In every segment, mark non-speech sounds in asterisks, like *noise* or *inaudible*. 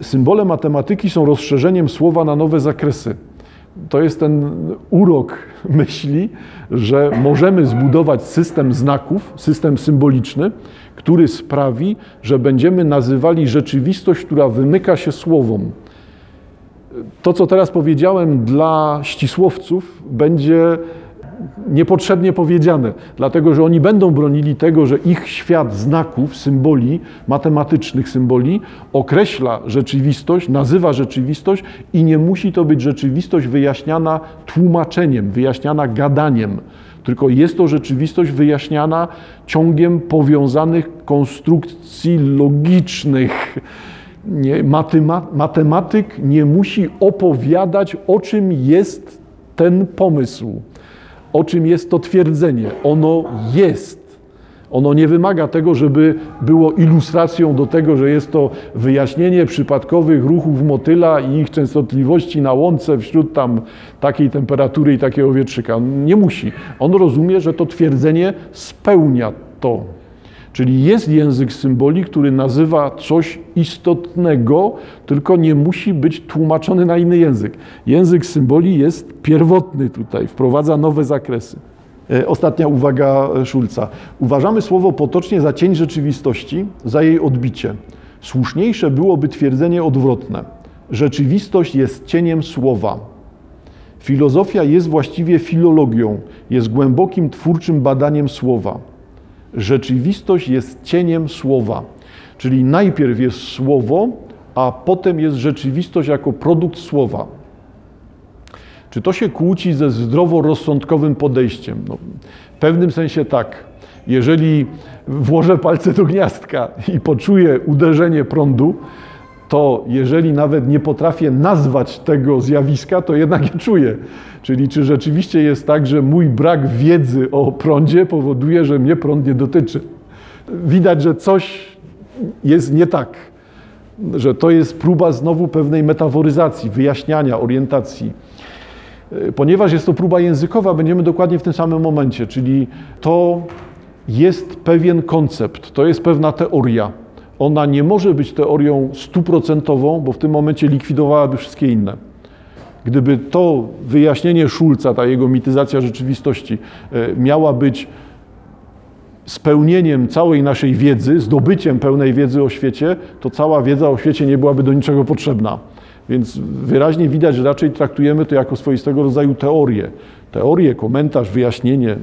Symbole matematyki są rozszerzeniem słowa na nowe zakresy. To jest ten urok myśli, że możemy zbudować system znaków, system symboliczny, który sprawi, że będziemy nazywali rzeczywistość, która wymyka się słowom. To, co teraz powiedziałem dla ścisłowców, będzie niepotrzebnie powiedziane, dlatego że oni będą bronili tego, że ich świat znaków, symboli, matematycznych symboli określa rzeczywistość, nazywa rzeczywistość i nie musi to być rzeczywistość wyjaśniana tłumaczeniem, wyjaśniana gadaniem, tylko jest to rzeczywistość wyjaśniana ciągiem powiązanych konstrukcji logicznych. Nie, matematyk nie musi opowiadać, o czym jest ten pomysł o czym jest to twierdzenie. Ono jest. Ono nie wymaga tego, żeby było ilustracją do tego, że jest to wyjaśnienie przypadkowych ruchów motyla i ich częstotliwości na łące wśród tam takiej temperatury i takiego wietrzyka. Nie musi. On rozumie, że to twierdzenie spełnia to. Czyli jest język symboli, który nazywa coś istotnego, tylko nie musi być tłumaczony na inny język. Język symboli jest pierwotny tutaj, wprowadza nowe zakresy. E, ostatnia uwaga Szulca. Uważamy słowo potocznie za cień rzeczywistości, za jej odbicie. Słuszniejsze byłoby twierdzenie odwrotne. Rzeczywistość jest cieniem słowa. Filozofia jest właściwie filologią, jest głębokim twórczym badaniem słowa. Rzeczywistość jest cieniem słowa, czyli najpierw jest słowo, a potem jest rzeczywistość jako produkt słowa. Czy to się kłóci ze zdroworozsądkowym podejściem? No, w pewnym sensie tak. Jeżeli włożę palce do gniazdka i poczuję uderzenie prądu, to jeżeli nawet nie potrafię nazwać tego zjawiska, to jednak je czuję. Czyli czy rzeczywiście jest tak, że mój brak wiedzy o prądzie powoduje, że mnie prąd nie dotyczy. Widać, że coś jest nie tak, że to jest próba znowu pewnej metaforyzacji, wyjaśniania, orientacji. Ponieważ jest to próba językowa, będziemy dokładnie w tym samym momencie, czyli to jest pewien koncept, to jest pewna teoria ona nie może być teorią stuprocentową, bo w tym momencie likwidowałaby wszystkie inne. Gdyby to wyjaśnienie Szulca, ta jego mityzacja rzeczywistości, e, miała być spełnieniem całej naszej wiedzy, zdobyciem pełnej wiedzy o świecie, to cała wiedza o świecie nie byłaby do niczego potrzebna. Więc wyraźnie widać, że raczej traktujemy to jako swoistego rodzaju teorię. Teorię, komentarz, wyjaśnienie,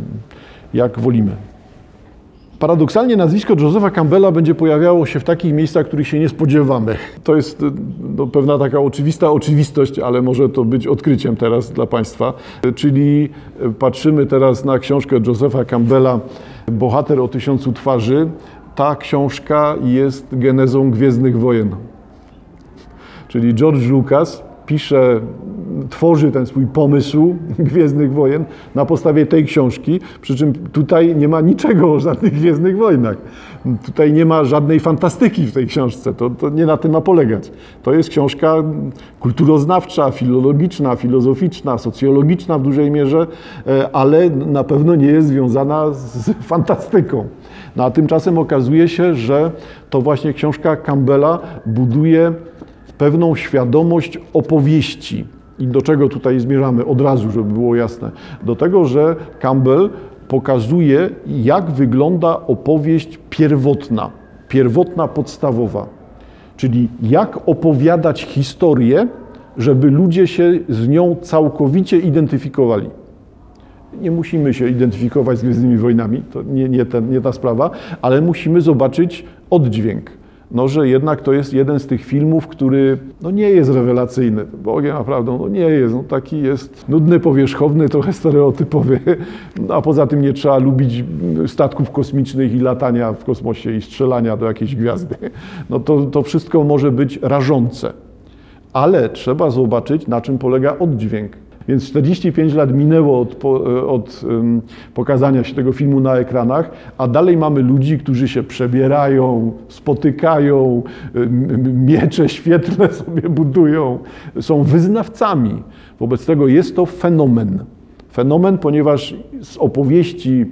jak wolimy. Paradoksalnie nazwisko Josepha Campbella będzie pojawiało się w takich miejscach, których się nie spodziewamy. To jest no, pewna taka oczywista oczywistość, ale może to być odkryciem teraz dla Państwa. Czyli patrzymy teraz na książkę Josepha Campbella Bohater o tysiącu twarzy. Ta książka jest genezą Gwiezdnych Wojen. Czyli George Lucas pisze tworzy ten swój pomysł *laughs* Gwiezdnych Wojen na podstawie tej książki, przy czym tutaj nie ma niczego o żadnych Gwiezdnych Wojnach. Tutaj nie ma żadnej fantastyki w tej książce, to, to nie na tym ma polegać. To jest książka kulturoznawcza, filologiczna, filozoficzna, socjologiczna w dużej mierze, e, ale na pewno nie jest związana z fantastyką. No a tymczasem okazuje się, że to właśnie książka Campbella buduje pewną świadomość opowieści i do czego tutaj zmierzamy od razu, żeby było jasne? Do tego, że Campbell pokazuje, jak wygląda opowieść pierwotna, pierwotna, podstawowa. Czyli jak opowiadać historię, żeby ludzie się z nią całkowicie identyfikowali. Nie musimy się identyfikować z Gwiezdnymi Wojnami, to nie, nie, ten, nie ta sprawa, ale musimy zobaczyć oddźwięk no, że jednak to jest jeden z tych filmów, który no, nie jest rewelacyjny. Bogiem naprawdę no, nie jest. No, taki jest nudny, powierzchowny, trochę stereotypowy. *laughs* A poza tym nie trzeba lubić statków kosmicznych i latania w kosmosie i strzelania do jakiejś gwiazdy. No, to, to wszystko może być rażące. Ale trzeba zobaczyć, na czym polega oddźwięk. Więc 45 lat minęło od, od um, pokazania się tego filmu na ekranach, a dalej mamy ludzi, którzy się przebierają, spotykają, miecze świetlne *laughs* sobie budują, są wyznawcami. Wobec tego jest to fenomen. Fenomen, ponieważ z opowieści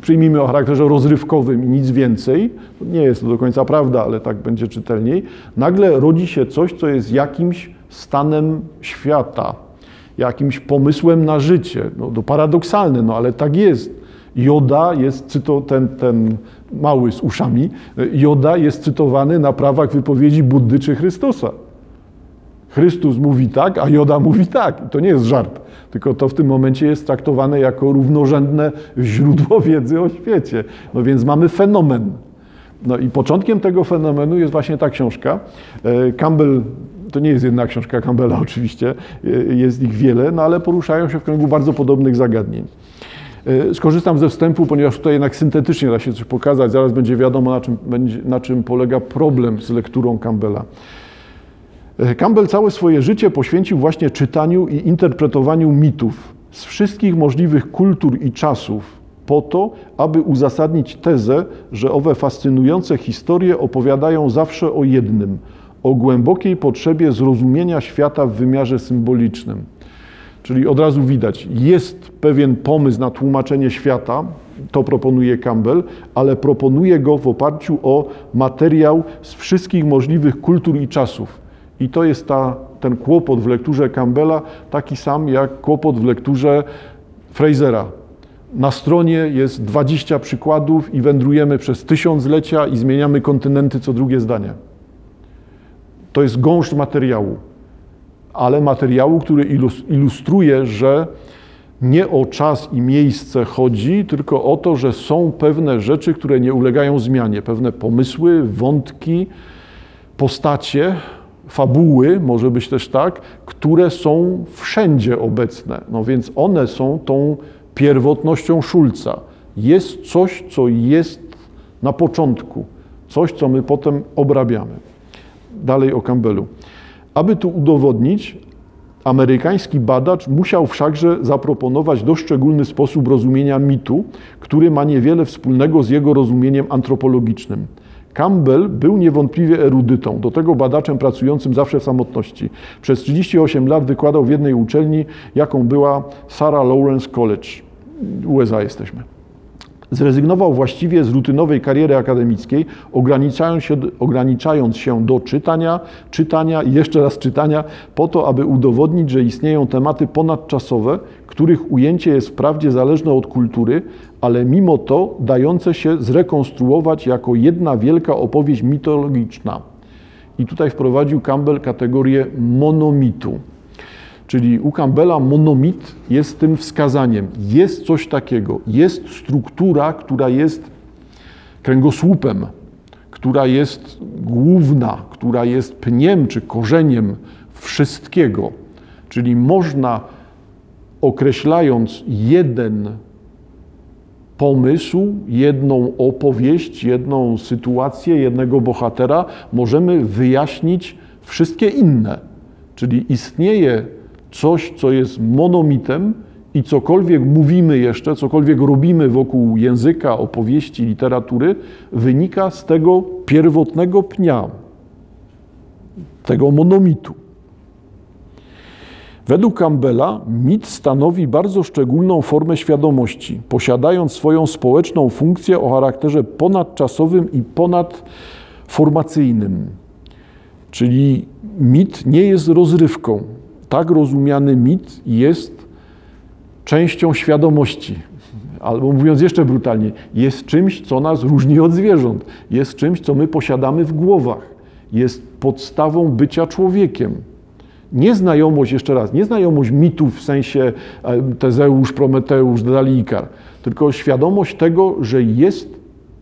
przyjmijmy o charakterze rozrywkowym i nic więcej, nie jest to do końca prawda, ale tak będzie czytelniej, nagle rodzi się coś, co jest jakimś stanem świata, jakimś pomysłem na życie. No, to paradoksalne, no ale tak jest. Joda jest, cyto, ten, ten mały z uszami, Joda jest cytowany na prawach wypowiedzi Buddy czy Chrystusa. Chrystus mówi tak, a Joda mówi tak. To nie jest żart, tylko to w tym momencie jest traktowane jako równorzędne źródło wiedzy o świecie. No więc mamy fenomen. No i początkiem tego fenomenu jest właśnie ta książka. E, Campbell, to nie jest jedna książka Campbella *laughs* oczywiście, e, jest ich wiele, no ale poruszają się w kręgu bardzo podobnych zagadnień. E, skorzystam ze wstępu, ponieważ tutaj jednak syntetycznie da się coś pokazać. Zaraz będzie wiadomo, na czym, na czym polega problem z lekturą Campbella. E, Campbell całe swoje życie poświęcił właśnie czytaniu i interpretowaniu mitów z wszystkich możliwych kultur i czasów, po to, aby uzasadnić tezę, że owe fascynujące historie opowiadają zawsze o jednym o głębokiej potrzebie zrozumienia świata w wymiarze symbolicznym. Czyli od razu widać, jest pewien pomysł na tłumaczenie świata, to proponuje Campbell, ale proponuje go w oparciu o materiał z wszystkich możliwych kultur i czasów. I to jest ta, ten kłopot w lekturze Campbella, taki sam jak kłopot w lekturze Frasera. Na stronie jest 20 przykładów i wędrujemy przez tysiąclecia i zmieniamy kontynenty co drugie zdanie. To jest gąszcz materiału ale materiału, który ilustruje, że nie o czas i miejsce chodzi, tylko o to, że są pewne rzeczy, które nie ulegają zmianie, pewne pomysły, wątki, postacie, fabuły, może być też tak, które są wszędzie obecne. No więc one są tą pierwotnością Szulca. Jest coś, co jest na początku, coś, co my potem obrabiamy. Dalej o Campbellu. Aby tu udowodnić, amerykański badacz musiał wszakże zaproponować dość szczególny sposób rozumienia mitu, który ma niewiele wspólnego z jego rozumieniem antropologicznym. Campbell był niewątpliwie erudytą, do tego badaczem pracującym zawsze w samotności. Przez 38 lat wykładał w jednej uczelni, jaką była Sarah Lawrence College. USA jesteśmy. Zrezygnował właściwie z rutynowej kariery akademickiej, ograniczając się, ograniczając się do czytania, czytania i jeszcze raz czytania, po to, aby udowodnić, że istnieją tematy ponadczasowe, których ujęcie jest wprawdzie zależne od kultury, ale mimo to dające się zrekonstruować jako jedna wielka opowieść mitologiczna. I tutaj wprowadził Campbell kategorię monomitu. Czyli u Campbella monomit jest tym wskazaniem. Jest coś takiego, jest struktura, która jest kręgosłupem, która jest główna, która jest pniem czy korzeniem wszystkiego. Czyli można, określając jeden pomysł, jedną opowieść, jedną sytuację, jednego bohatera, możemy wyjaśnić wszystkie inne. Czyli istnieje coś, co jest monomitem i cokolwiek mówimy jeszcze, cokolwiek robimy wokół języka, opowieści, literatury, wynika z tego pierwotnego pnia, tego monomitu. Według Campbella mit stanowi bardzo szczególną formę świadomości, posiadając swoją społeczną funkcję o charakterze ponadczasowym i ponadformacyjnym. Czyli mit nie jest rozrywką, tak rozumiany mit jest częścią świadomości. Albo mówiąc jeszcze brutalniej, jest czymś, co nas różni od zwierząt. Jest czymś, co my posiadamy w głowach. Jest podstawą bycia człowiekiem. Nieznajomość, jeszcze raz, nieznajomość mitów w sensie e, Tezeusz, Prometeusz, Dalikar, tylko świadomość tego, że jest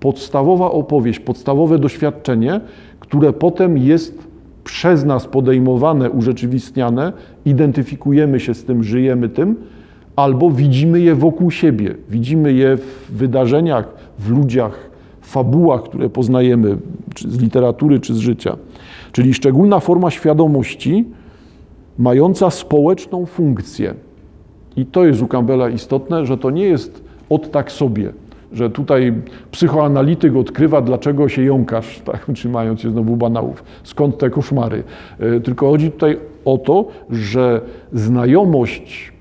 podstawowa opowieść, podstawowe doświadczenie, które potem jest przez nas podejmowane, urzeczywistniane, identyfikujemy się z tym, żyjemy tym, albo widzimy je wokół siebie, widzimy je w wydarzeniach, w ludziach, fabułach, które poznajemy czy z literatury, czy z życia. Czyli szczególna forma świadomości, mająca społeczną funkcję. I to jest u Campbella istotne, że to nie jest od tak sobie że tutaj psychoanalityk odkrywa, dlaczego się jąkasz, *laughs* tak, trzymając się znowu banałów, skąd te koszmary. E, tylko chodzi tutaj o to, że znajomość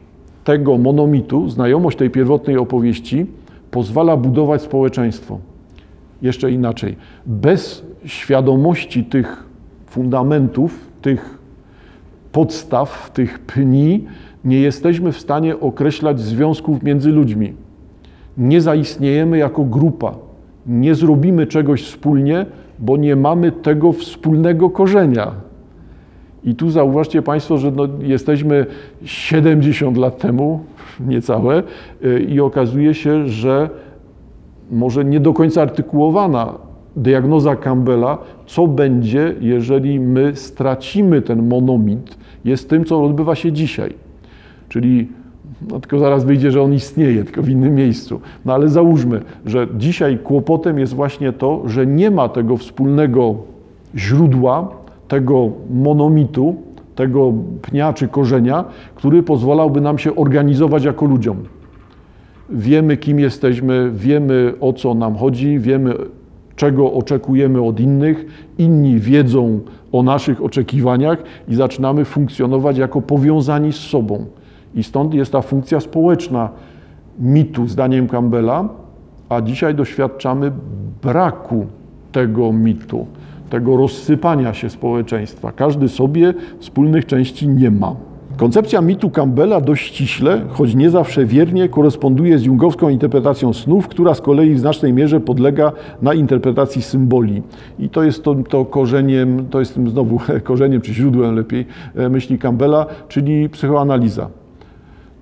tego monomitu, znajomość tej pierwotnej opowieści pozwala budować społeczeństwo. Jeszcze inaczej, bez świadomości tych fundamentów, tych podstaw, tych pni, nie jesteśmy w stanie określać związków między ludźmi. Nie zaistniejemy jako grupa, nie zrobimy czegoś wspólnie, bo nie mamy tego wspólnego korzenia. I tu zauważcie Państwo, że no jesteśmy 70 lat temu, *laughs* niecałe, y, i okazuje się, że może nie do końca artykułowana diagnoza Campbella, co będzie, jeżeli my stracimy ten monomit, jest tym, co odbywa się dzisiaj. Czyli no tylko zaraz wyjdzie, że on istnieje, tylko w innym miejscu. No ale załóżmy, że dzisiaj kłopotem jest właśnie to, że nie ma tego wspólnego źródła, tego monomitu, tego pnia czy korzenia, który pozwalałby nam się organizować jako ludziom. Wiemy, kim jesteśmy, wiemy, o co nam chodzi, wiemy, czego oczekujemy od innych, inni wiedzą o naszych oczekiwaniach i zaczynamy funkcjonować jako powiązani z sobą. I stąd jest ta funkcja społeczna mitu, zdaniem Campbella, a dzisiaj doświadczamy braku tego mitu, tego rozsypania się społeczeństwa. Każdy sobie wspólnych części nie ma. Koncepcja mitu Campbella dość ściśle, choć nie zawsze wiernie, koresponduje z jungowską interpretacją snów, która z kolei w znacznej mierze podlega na interpretacji symboli. I to jest to, to korzeniem, to jest znowu *laughs* korzeniem, czy źródłem lepiej, e, myśli Campbella, czyli psychoanaliza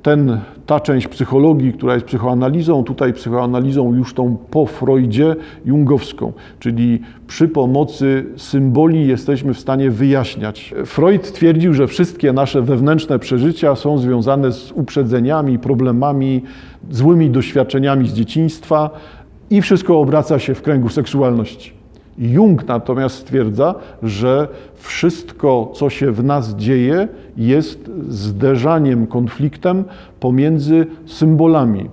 ten, ta część psychologii, która jest psychoanalizą, tutaj psychoanalizą już tą po Freudzie jungowską, czyli przy pomocy symboli jesteśmy w stanie wyjaśniać. Freud twierdził, że wszystkie nasze wewnętrzne przeżycia są związane z uprzedzeniami, problemami, złymi doświadczeniami z dzieciństwa i wszystko obraca się w kręgu seksualności. Jung natomiast stwierdza, że wszystko, co się w nas dzieje, jest zderzaniem, konfliktem pomiędzy symbolami.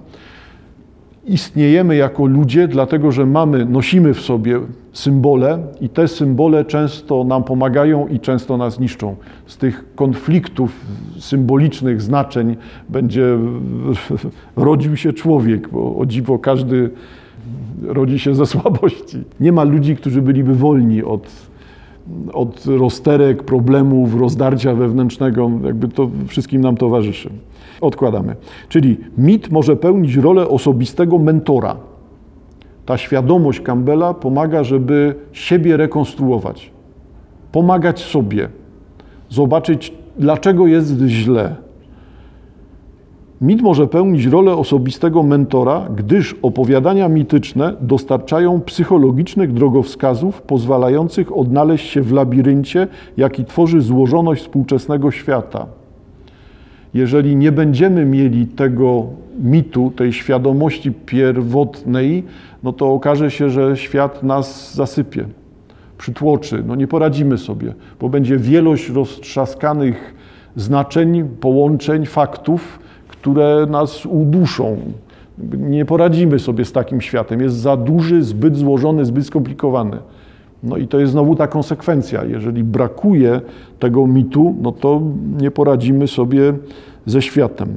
Istniejemy jako ludzie, dlatego że mamy, nosimy w sobie symbole i te symbole często nam pomagają i często nas niszczą. Z tych konfliktów symbolicznych znaczeń będzie rodził się człowiek, bo o dziwo każdy rodzi się ze słabości. Nie ma ludzi, którzy byliby wolni od, od rozterek, problemów, rozdarcia wewnętrznego. Jakby to wszystkim nam towarzyszy. Odkładamy. Czyli mit może pełnić rolę osobistego mentora. Ta świadomość Campbella pomaga, żeby siebie rekonstruować, pomagać sobie, zobaczyć, dlaczego jest źle, Mit może pełnić rolę osobistego mentora, gdyż opowiadania mityczne dostarczają psychologicznych drogowskazów pozwalających odnaleźć się w labiryncie, jaki tworzy złożoność współczesnego świata. Jeżeli nie będziemy mieli tego mitu, tej świadomości pierwotnej, no to okaże się, że świat nas zasypie, przytłoczy. No nie poradzimy sobie, bo będzie wielość roztrzaskanych znaczeń, połączeń, faktów, które nas uduszą. Nie poradzimy sobie z takim światem. Jest za duży, zbyt złożony, zbyt skomplikowany. No i to jest znowu ta konsekwencja. Jeżeli brakuje tego mitu, no to nie poradzimy sobie ze światem.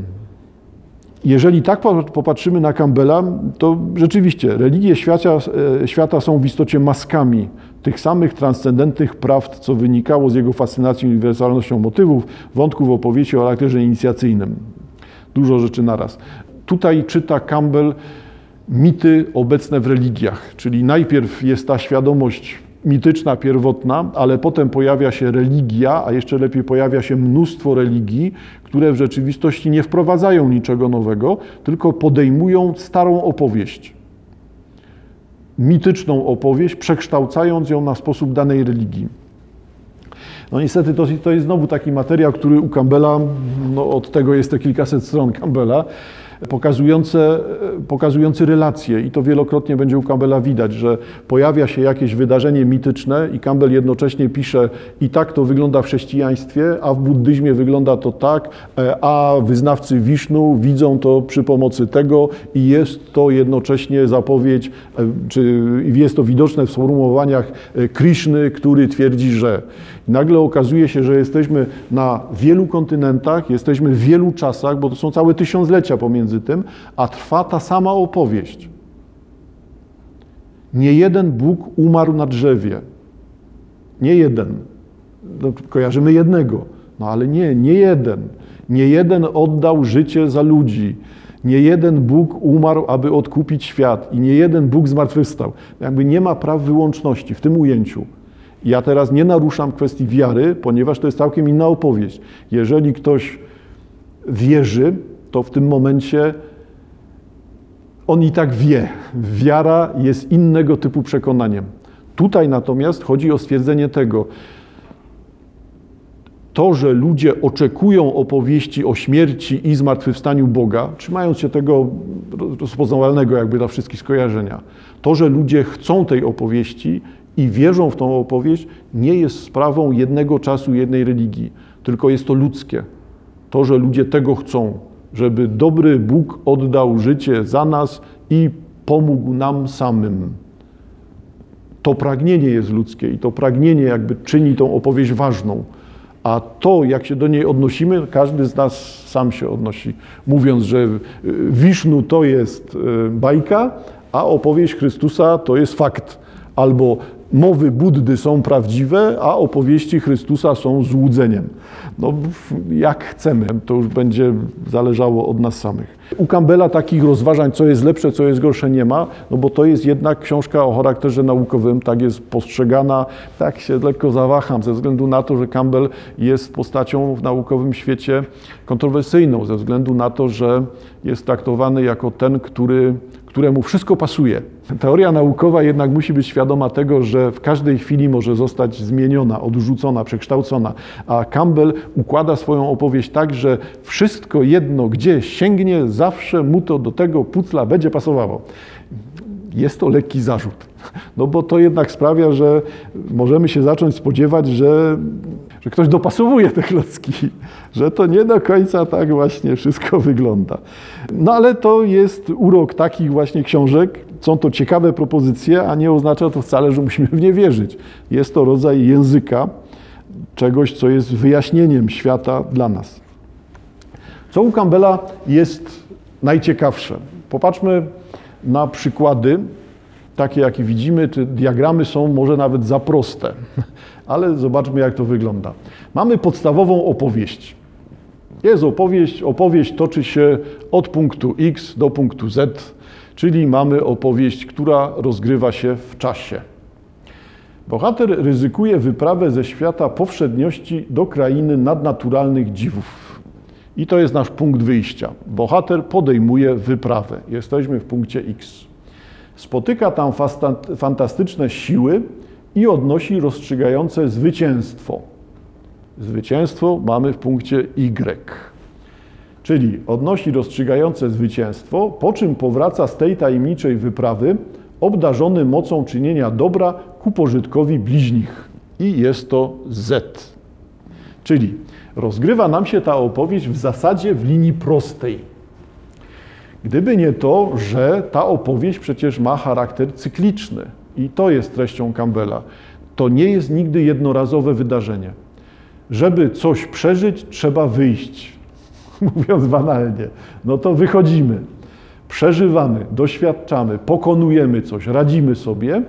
Jeżeli tak popatrzymy na Campbella, to rzeczywiście religie świata, e, świata są w istocie maskami tych samych transcendentnych prawd, co wynikało z jego fascynacji uniwersalnością motywów, wątków opowieści o charakterze inicjacyjnym dużo rzeczy naraz. Tutaj czyta Campbell mity obecne w religiach, czyli najpierw jest ta świadomość mityczna, pierwotna, ale potem pojawia się religia, a jeszcze lepiej pojawia się mnóstwo religii, które w rzeczywistości nie wprowadzają niczego nowego, tylko podejmują starą opowieść. Mityczną opowieść, przekształcając ją na sposób danej religii. No niestety to, to jest znowu taki materiał, który u Campbella, no od tego jest te kilkaset stron Campbella, pokazujące, pokazujący relacje i to wielokrotnie będzie u Campbella widać, że pojawia się jakieś wydarzenie mityczne i Campbell jednocześnie pisze i tak to wygląda w chrześcijaństwie, a w buddyzmie wygląda to tak, e, a wyznawcy Wisznu widzą to przy pomocy tego i jest to jednocześnie zapowiedź, e, czy jest to widoczne w sformułowaniach e, Krishny, który twierdzi, że. Nagle okazuje się, że jesteśmy na wielu kontynentach, jesteśmy w wielu czasach, bo to są całe tysiąclecia pomiędzy tym, a trwa ta sama opowieść. Nie jeden Bóg umarł na drzewie. Nie jeden. No, kojarzymy jednego. No ale nie, nie jeden. Nie jeden oddał życie za ludzi. Nie jeden Bóg umarł, aby odkupić świat. I nie jeden Bóg zmartwychwstał. Jakby nie ma praw wyłączności w tym ujęciu. Ja teraz nie naruszam kwestii wiary, ponieważ to jest całkiem inna opowieść. Jeżeli ktoś wierzy, to w tym momencie on i tak wie. Wiara jest innego typu przekonaniem. Tutaj natomiast chodzi o stwierdzenie tego, to, że ludzie oczekują opowieści o śmierci i zmartwychwstaniu Boga, trzymając się tego rozpoznawalnego jakby dla wszystkich skojarzenia, to, że ludzie chcą tej opowieści i wierzą w tą opowieść, nie jest sprawą jednego czasu, jednej religii, tylko jest to ludzkie. To, że ludzie tego chcą, żeby dobry Bóg oddał życie za nas i pomógł nam samym. To pragnienie jest ludzkie i to pragnienie jakby czyni tą opowieść ważną. A to, jak się do niej odnosimy, każdy z nas sam się odnosi, mówiąc, że Wisznu to jest e, bajka, a opowieść Chrystusa to jest fakt. Albo mowy Buddy są prawdziwe, a opowieści Chrystusa są złudzeniem. No, jak chcemy, to już będzie zależało od nas samych. U Campbella takich rozważań, co jest lepsze, co jest gorsze, nie ma, no bo to jest jednak książka o charakterze naukowym, tak jest postrzegana. Tak się lekko zawaham, ze względu na to, że Campbell jest postacią w naukowym świecie kontrowersyjną, ze względu na to, że jest traktowany jako ten, który, któremu wszystko pasuje. Teoria naukowa jednak musi być świadoma tego, że w każdej chwili może zostać zmieniona, odrzucona, przekształcona, a Campbell układa swoją opowieść tak, że wszystko jedno, gdzie sięgnie, zawsze mu to do tego pucla będzie pasowało. Jest to lekki zarzut, no bo to jednak sprawia, że możemy się zacząć spodziewać, że, że ktoś dopasowuje te klocki, że to nie do końca tak właśnie wszystko wygląda. No ale to jest urok takich właśnie książek, są to ciekawe propozycje, a nie oznacza to wcale, że musimy w nie wierzyć. Jest to rodzaj języka, czegoś, co jest wyjaśnieniem świata dla nas. Co u Campbella jest najciekawsze? Popatrzmy na przykłady, takie jakie widzimy, te diagramy są może nawet za proste, *laughs* ale zobaczmy jak to wygląda. Mamy podstawową opowieść. Jest opowieść, opowieść toczy się od punktu X do punktu Z, czyli mamy opowieść, która rozgrywa się w czasie. Bohater ryzykuje wyprawę ze świata powszedniości do krainy nadnaturalnych dziwów. I to jest nasz punkt wyjścia. Bohater podejmuje wyprawę. Jesteśmy w punkcie X. Spotyka tam fantastyczne siły i odnosi rozstrzygające zwycięstwo. Zwycięstwo mamy w punkcie Y. Czyli odnosi rozstrzygające zwycięstwo, po czym powraca z tej tajemniczej wyprawy obdarzony mocą czynienia dobra ku pożytkowi bliźnich. I jest to Z. Czyli rozgrywa nam się ta opowieść w zasadzie w linii prostej. Gdyby nie to, że ta opowieść przecież ma charakter cykliczny i to jest treścią Campbella. To nie jest nigdy jednorazowe wydarzenie. Żeby coś przeżyć, trzeba wyjść. *laughs* Mówiąc banalnie, no to wychodzimy, przeżywamy, doświadczamy, pokonujemy coś, radzimy sobie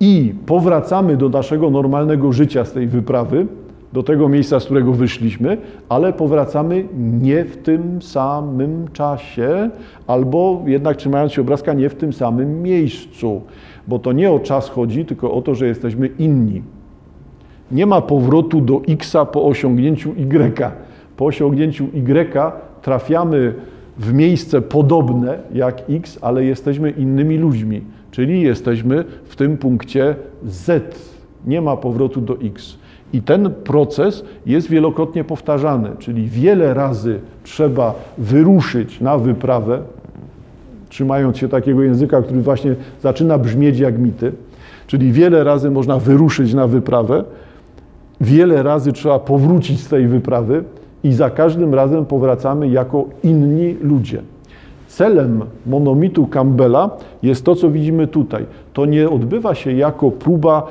i powracamy do naszego normalnego życia z tej wyprawy, do tego miejsca, z którego wyszliśmy, ale powracamy nie w tym samym czasie, albo jednak trzymając się obrazka, nie w tym samym miejscu, bo to nie o czas chodzi, tylko o to, że jesteśmy inni. Nie ma powrotu do X po osiągnięciu Y. Po osiągnięciu Y trafiamy w miejsce podobne jak X, ale jesteśmy innymi ludźmi, czyli jesteśmy w tym punkcie Z. Nie ma powrotu do X. I ten proces jest wielokrotnie powtarzany, czyli wiele razy trzeba wyruszyć na wyprawę, trzymając się takiego języka, który właśnie zaczyna brzmieć jak mity, czyli wiele razy można wyruszyć na wyprawę, wiele razy trzeba powrócić z tej wyprawy i za każdym razem powracamy jako inni ludzie. Celem monomitu Campbella jest to, co widzimy tutaj. To nie odbywa się jako próba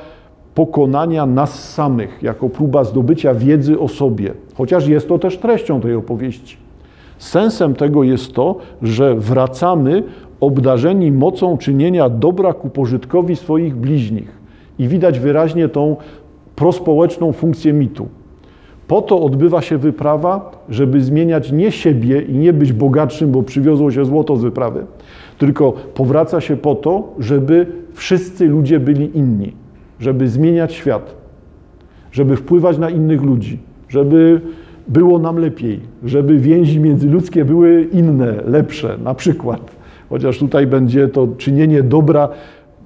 pokonania nas samych, jako próba zdobycia wiedzy o sobie, chociaż jest to też treścią tej opowieści. Sensem tego jest to, że wracamy obdarzeni mocą czynienia dobra ku pożytkowi swoich bliźnich. I widać wyraźnie tą prospołeczną funkcję mitu. Po to odbywa się wyprawa, żeby zmieniać nie siebie i nie być bogatszym, bo przywiozło się złoto z wyprawy, tylko powraca się po to, żeby wszyscy ludzie byli inni, żeby zmieniać świat, żeby wpływać na innych ludzi, żeby było nam lepiej, żeby więzi międzyludzkie były inne, lepsze, na przykład. Chociaż tutaj będzie to czynienie dobra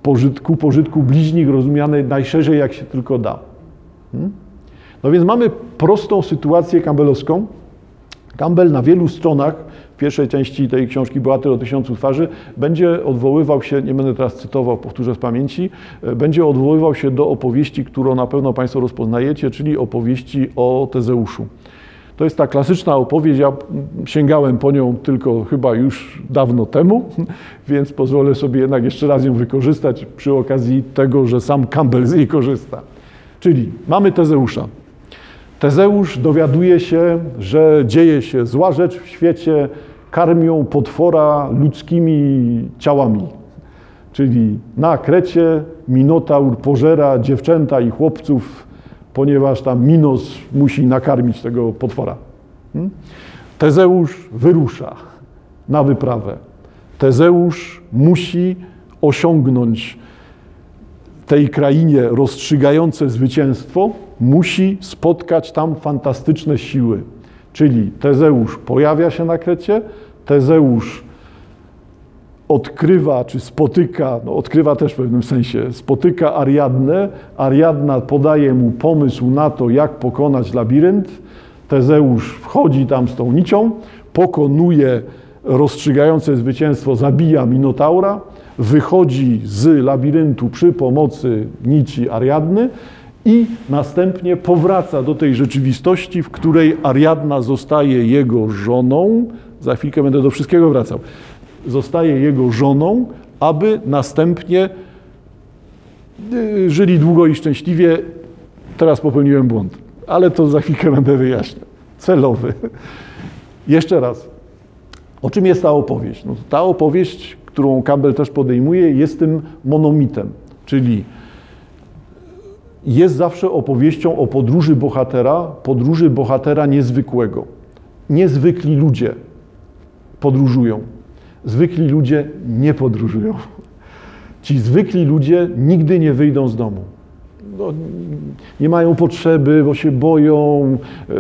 pożytku, pożytku bliźnich rozumiane najszerzej jak się tylko da. Hmm? No więc mamy prostą sytuację campbellowską. Campbell na wielu stronach w pierwszej części tej książki Bohater o tysiącu twarzy będzie odwoływał się, nie będę teraz cytował, powtórzę z pamięci, będzie odwoływał się do opowieści, którą na pewno Państwo rozpoznajecie, czyli opowieści o Tezeuszu. To jest ta klasyczna opowieść, ja sięgałem po nią tylko chyba już dawno temu, *laughs* więc pozwolę sobie jednak jeszcze raz ją wykorzystać przy okazji tego, że sam Campbell z niej korzysta. Czyli mamy Tezeusza. Tezeusz dowiaduje się, że dzieje się zła rzecz w świecie, karmią potwora ludzkimi ciałami. Czyli na Krecie Minotaur pożera dziewczęta i chłopców, ponieważ tam Minos musi nakarmić tego potwora. Hmm? Tezeusz wyrusza na wyprawę. Tezeusz musi osiągnąć tej krainie rozstrzygające zwycięstwo, musi spotkać tam fantastyczne siły. Czyli Tezeusz pojawia się na Krecie, Tezeusz odkrywa, czy spotyka, no odkrywa też w pewnym sensie, spotyka Ariadnę, Ariadna podaje mu pomysł na to, jak pokonać labirynt, Tezeusz wchodzi tam z tą nicią, pokonuje rozstrzygające zwycięstwo, zabija Minotaura, wychodzi z labiryntu przy pomocy nici Ariadny i następnie powraca do tej rzeczywistości, w której Ariadna zostaje jego żoną. Za chwilkę będę do wszystkiego wracał. Zostaje jego żoną, aby następnie y, żyli długo i szczęśliwie. Teraz popełniłem błąd, ale to za chwilkę *laughs* będę wyjaśniał. Celowy. Jeszcze raz. O czym jest ta opowieść? No, ta opowieść, którą Campbell też podejmuje, jest tym monomitem, czyli jest zawsze opowieścią o podróży bohatera, podróży bohatera niezwykłego. Niezwykli ludzie podróżują. Zwykli ludzie nie podróżują. Ci zwykli ludzie nigdy nie wyjdą z domu. No, nie mają potrzeby, bo się boją, e,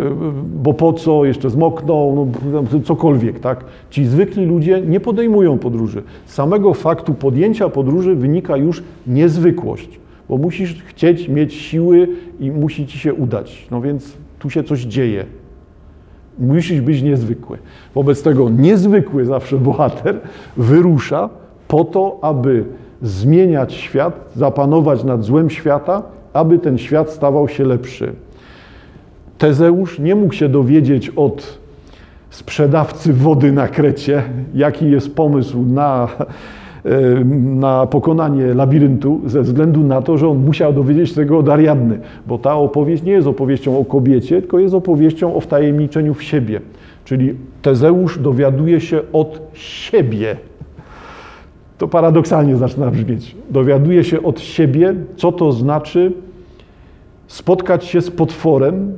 bo po co, jeszcze zmokną, no, cokolwiek, tak? Ci zwykli ludzie nie podejmują podróży. Z samego faktu podjęcia podróży wynika już niezwykłość bo musisz chcieć mieć siły i musi ci się udać. No więc tu się coś dzieje. Musisz być niezwykły. Wobec tego niezwykły zawsze bohater wyrusza po to, aby zmieniać świat, zapanować nad złem świata, aby ten świat stawał się lepszy. Tezeusz nie mógł się dowiedzieć od sprzedawcy wody na Krecie, jaki jest pomysł na na pokonanie labiryntu ze względu na to, że on musiał dowiedzieć tego od Ariadny, bo ta opowieść nie jest opowieścią o kobiecie, tylko jest opowieścią o wtajemniczeniu w siebie. Czyli Tezeusz dowiaduje się od siebie. To paradoksalnie zaczyna brzmieć. Dowiaduje się od siebie, co to znaczy spotkać się z potworem,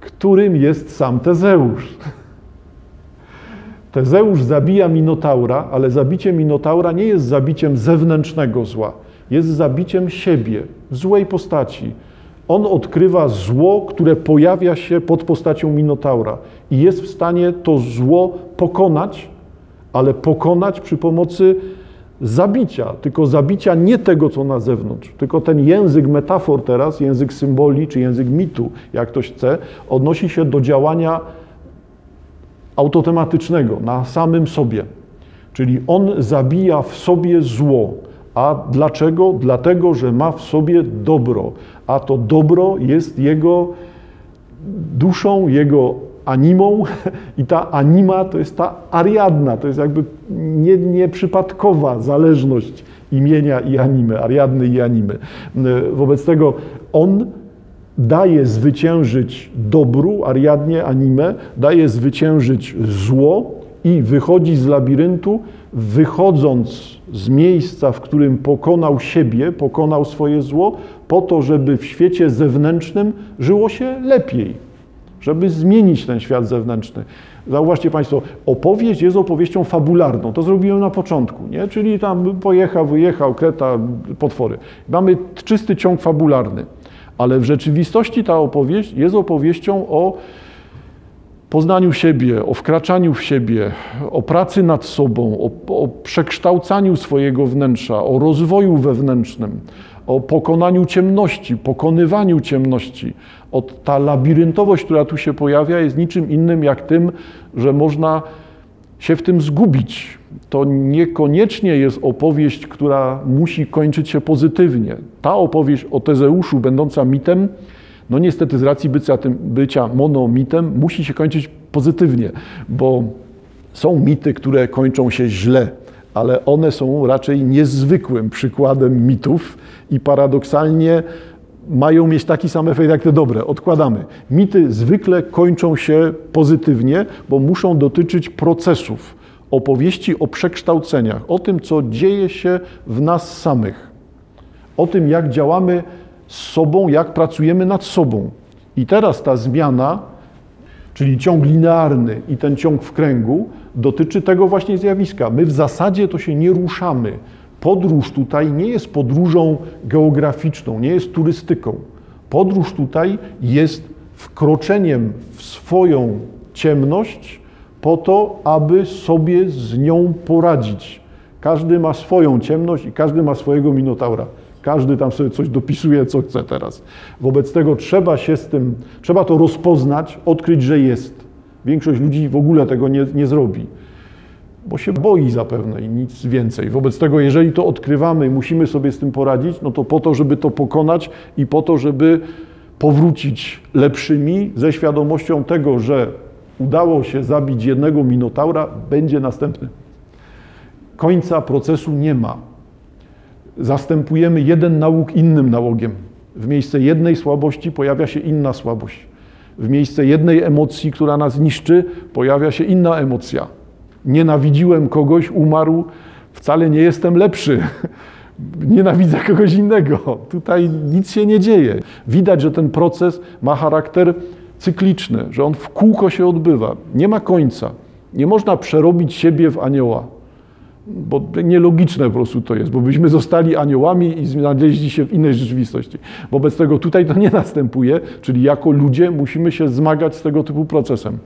którym jest sam Tezeusz. Tezeusz zabija Minotaura, ale zabicie Minotaura nie jest zabiciem zewnętrznego zła, jest zabiciem siebie w złej postaci. On odkrywa zło, które pojawia się pod postacią Minotaura i jest w stanie to zło pokonać, ale pokonać przy pomocy zabicia, tylko zabicia nie tego, co na zewnątrz, tylko ten język metafor teraz, język symboli czy język mitu, jak ktoś chce, odnosi się do działania autotematycznego na samym sobie. Czyli on zabija w sobie zło. A dlaczego? Dlatego, że ma w sobie dobro. A to dobro jest jego duszą, jego animą *laughs* i ta anima to jest ta Ariadna, to jest jakby nieprzypadkowa nie zależność imienia i animy, Ariadny i animy. Wobec tego on daje zwyciężyć dobru, Ariadnie, anime, daje zwyciężyć zło i wychodzi z labiryntu, wychodząc z miejsca, w którym pokonał siebie, pokonał swoje zło, po to, żeby w świecie zewnętrznym żyło się lepiej, żeby zmienić ten świat zewnętrzny. Zauważcie Państwo, opowieść jest opowieścią fabularną. To zrobiłem na początku, nie? czyli tam pojechał, wyjechał, kreta, potwory. Mamy czysty ciąg fabularny, ale w rzeczywistości ta opowieść jest opowieścią o poznaniu siebie, o wkraczaniu w siebie, o pracy nad sobą, o, o przekształcaniu swojego wnętrza, o rozwoju wewnętrznym, o pokonaniu ciemności, pokonywaniu ciemności. O, ta labiryntowość, która tu się pojawia, jest niczym innym jak tym, że można się w tym zgubić. To niekoniecznie jest opowieść, która musi kończyć się pozytywnie. Ta opowieść o Tezeuszu, będąca mitem, no niestety z racji bycia, tym, bycia monomitem musi się kończyć pozytywnie, bo są mity, które kończą się źle, ale one są raczej niezwykłym przykładem mitów i paradoksalnie mają mieć taki sam efekt jak te dobre. Odkładamy. Mity zwykle kończą się pozytywnie, bo muszą dotyczyć procesów, opowieści o przekształceniach, o tym, co dzieje się w nas samych, o tym, jak działamy z sobą, jak pracujemy nad sobą. I teraz ta zmiana, czyli ciąg linearny i ten ciąg w kręgu, dotyczy tego właśnie zjawiska. My w zasadzie to się nie ruszamy. Podróż tutaj nie jest podróżą geograficzną, nie jest turystyką. Podróż tutaj jest wkroczeniem w swoją ciemność po to, aby sobie z nią poradzić. Każdy ma swoją ciemność i każdy ma swojego minotaura. Każdy tam sobie coś dopisuje, co chce teraz. Wobec tego trzeba się z tym, trzeba to rozpoznać, odkryć, że jest. Większość ludzi w ogóle tego nie, nie zrobi, bo się boi zapewne i nic więcej. Wobec tego, jeżeli to odkrywamy i musimy sobie z tym poradzić, no to po to, żeby to pokonać i po to, żeby powrócić lepszymi, ze świadomością tego, że udało się zabić jednego minotaura, będzie następny. Końca procesu nie ma zastępujemy jeden nałóg innym nałogiem. W miejsce jednej słabości pojawia się inna słabość. W miejsce jednej emocji, która nas niszczy, pojawia się inna emocja. Nienawidziłem kogoś, umarł, wcale nie jestem lepszy. *laughs* Nienawidzę kogoś innego. Tutaj nic się nie dzieje. Widać, że ten proces ma charakter cykliczny, że on w kółko się odbywa. Nie ma końca. Nie można przerobić siebie w anioła bo nielogiczne po prostu to jest, bo byśmy zostali aniołami i znaleźli się w innej rzeczywistości. Wobec tego tutaj to nie następuje, czyli jako ludzie musimy się zmagać z tego typu procesem.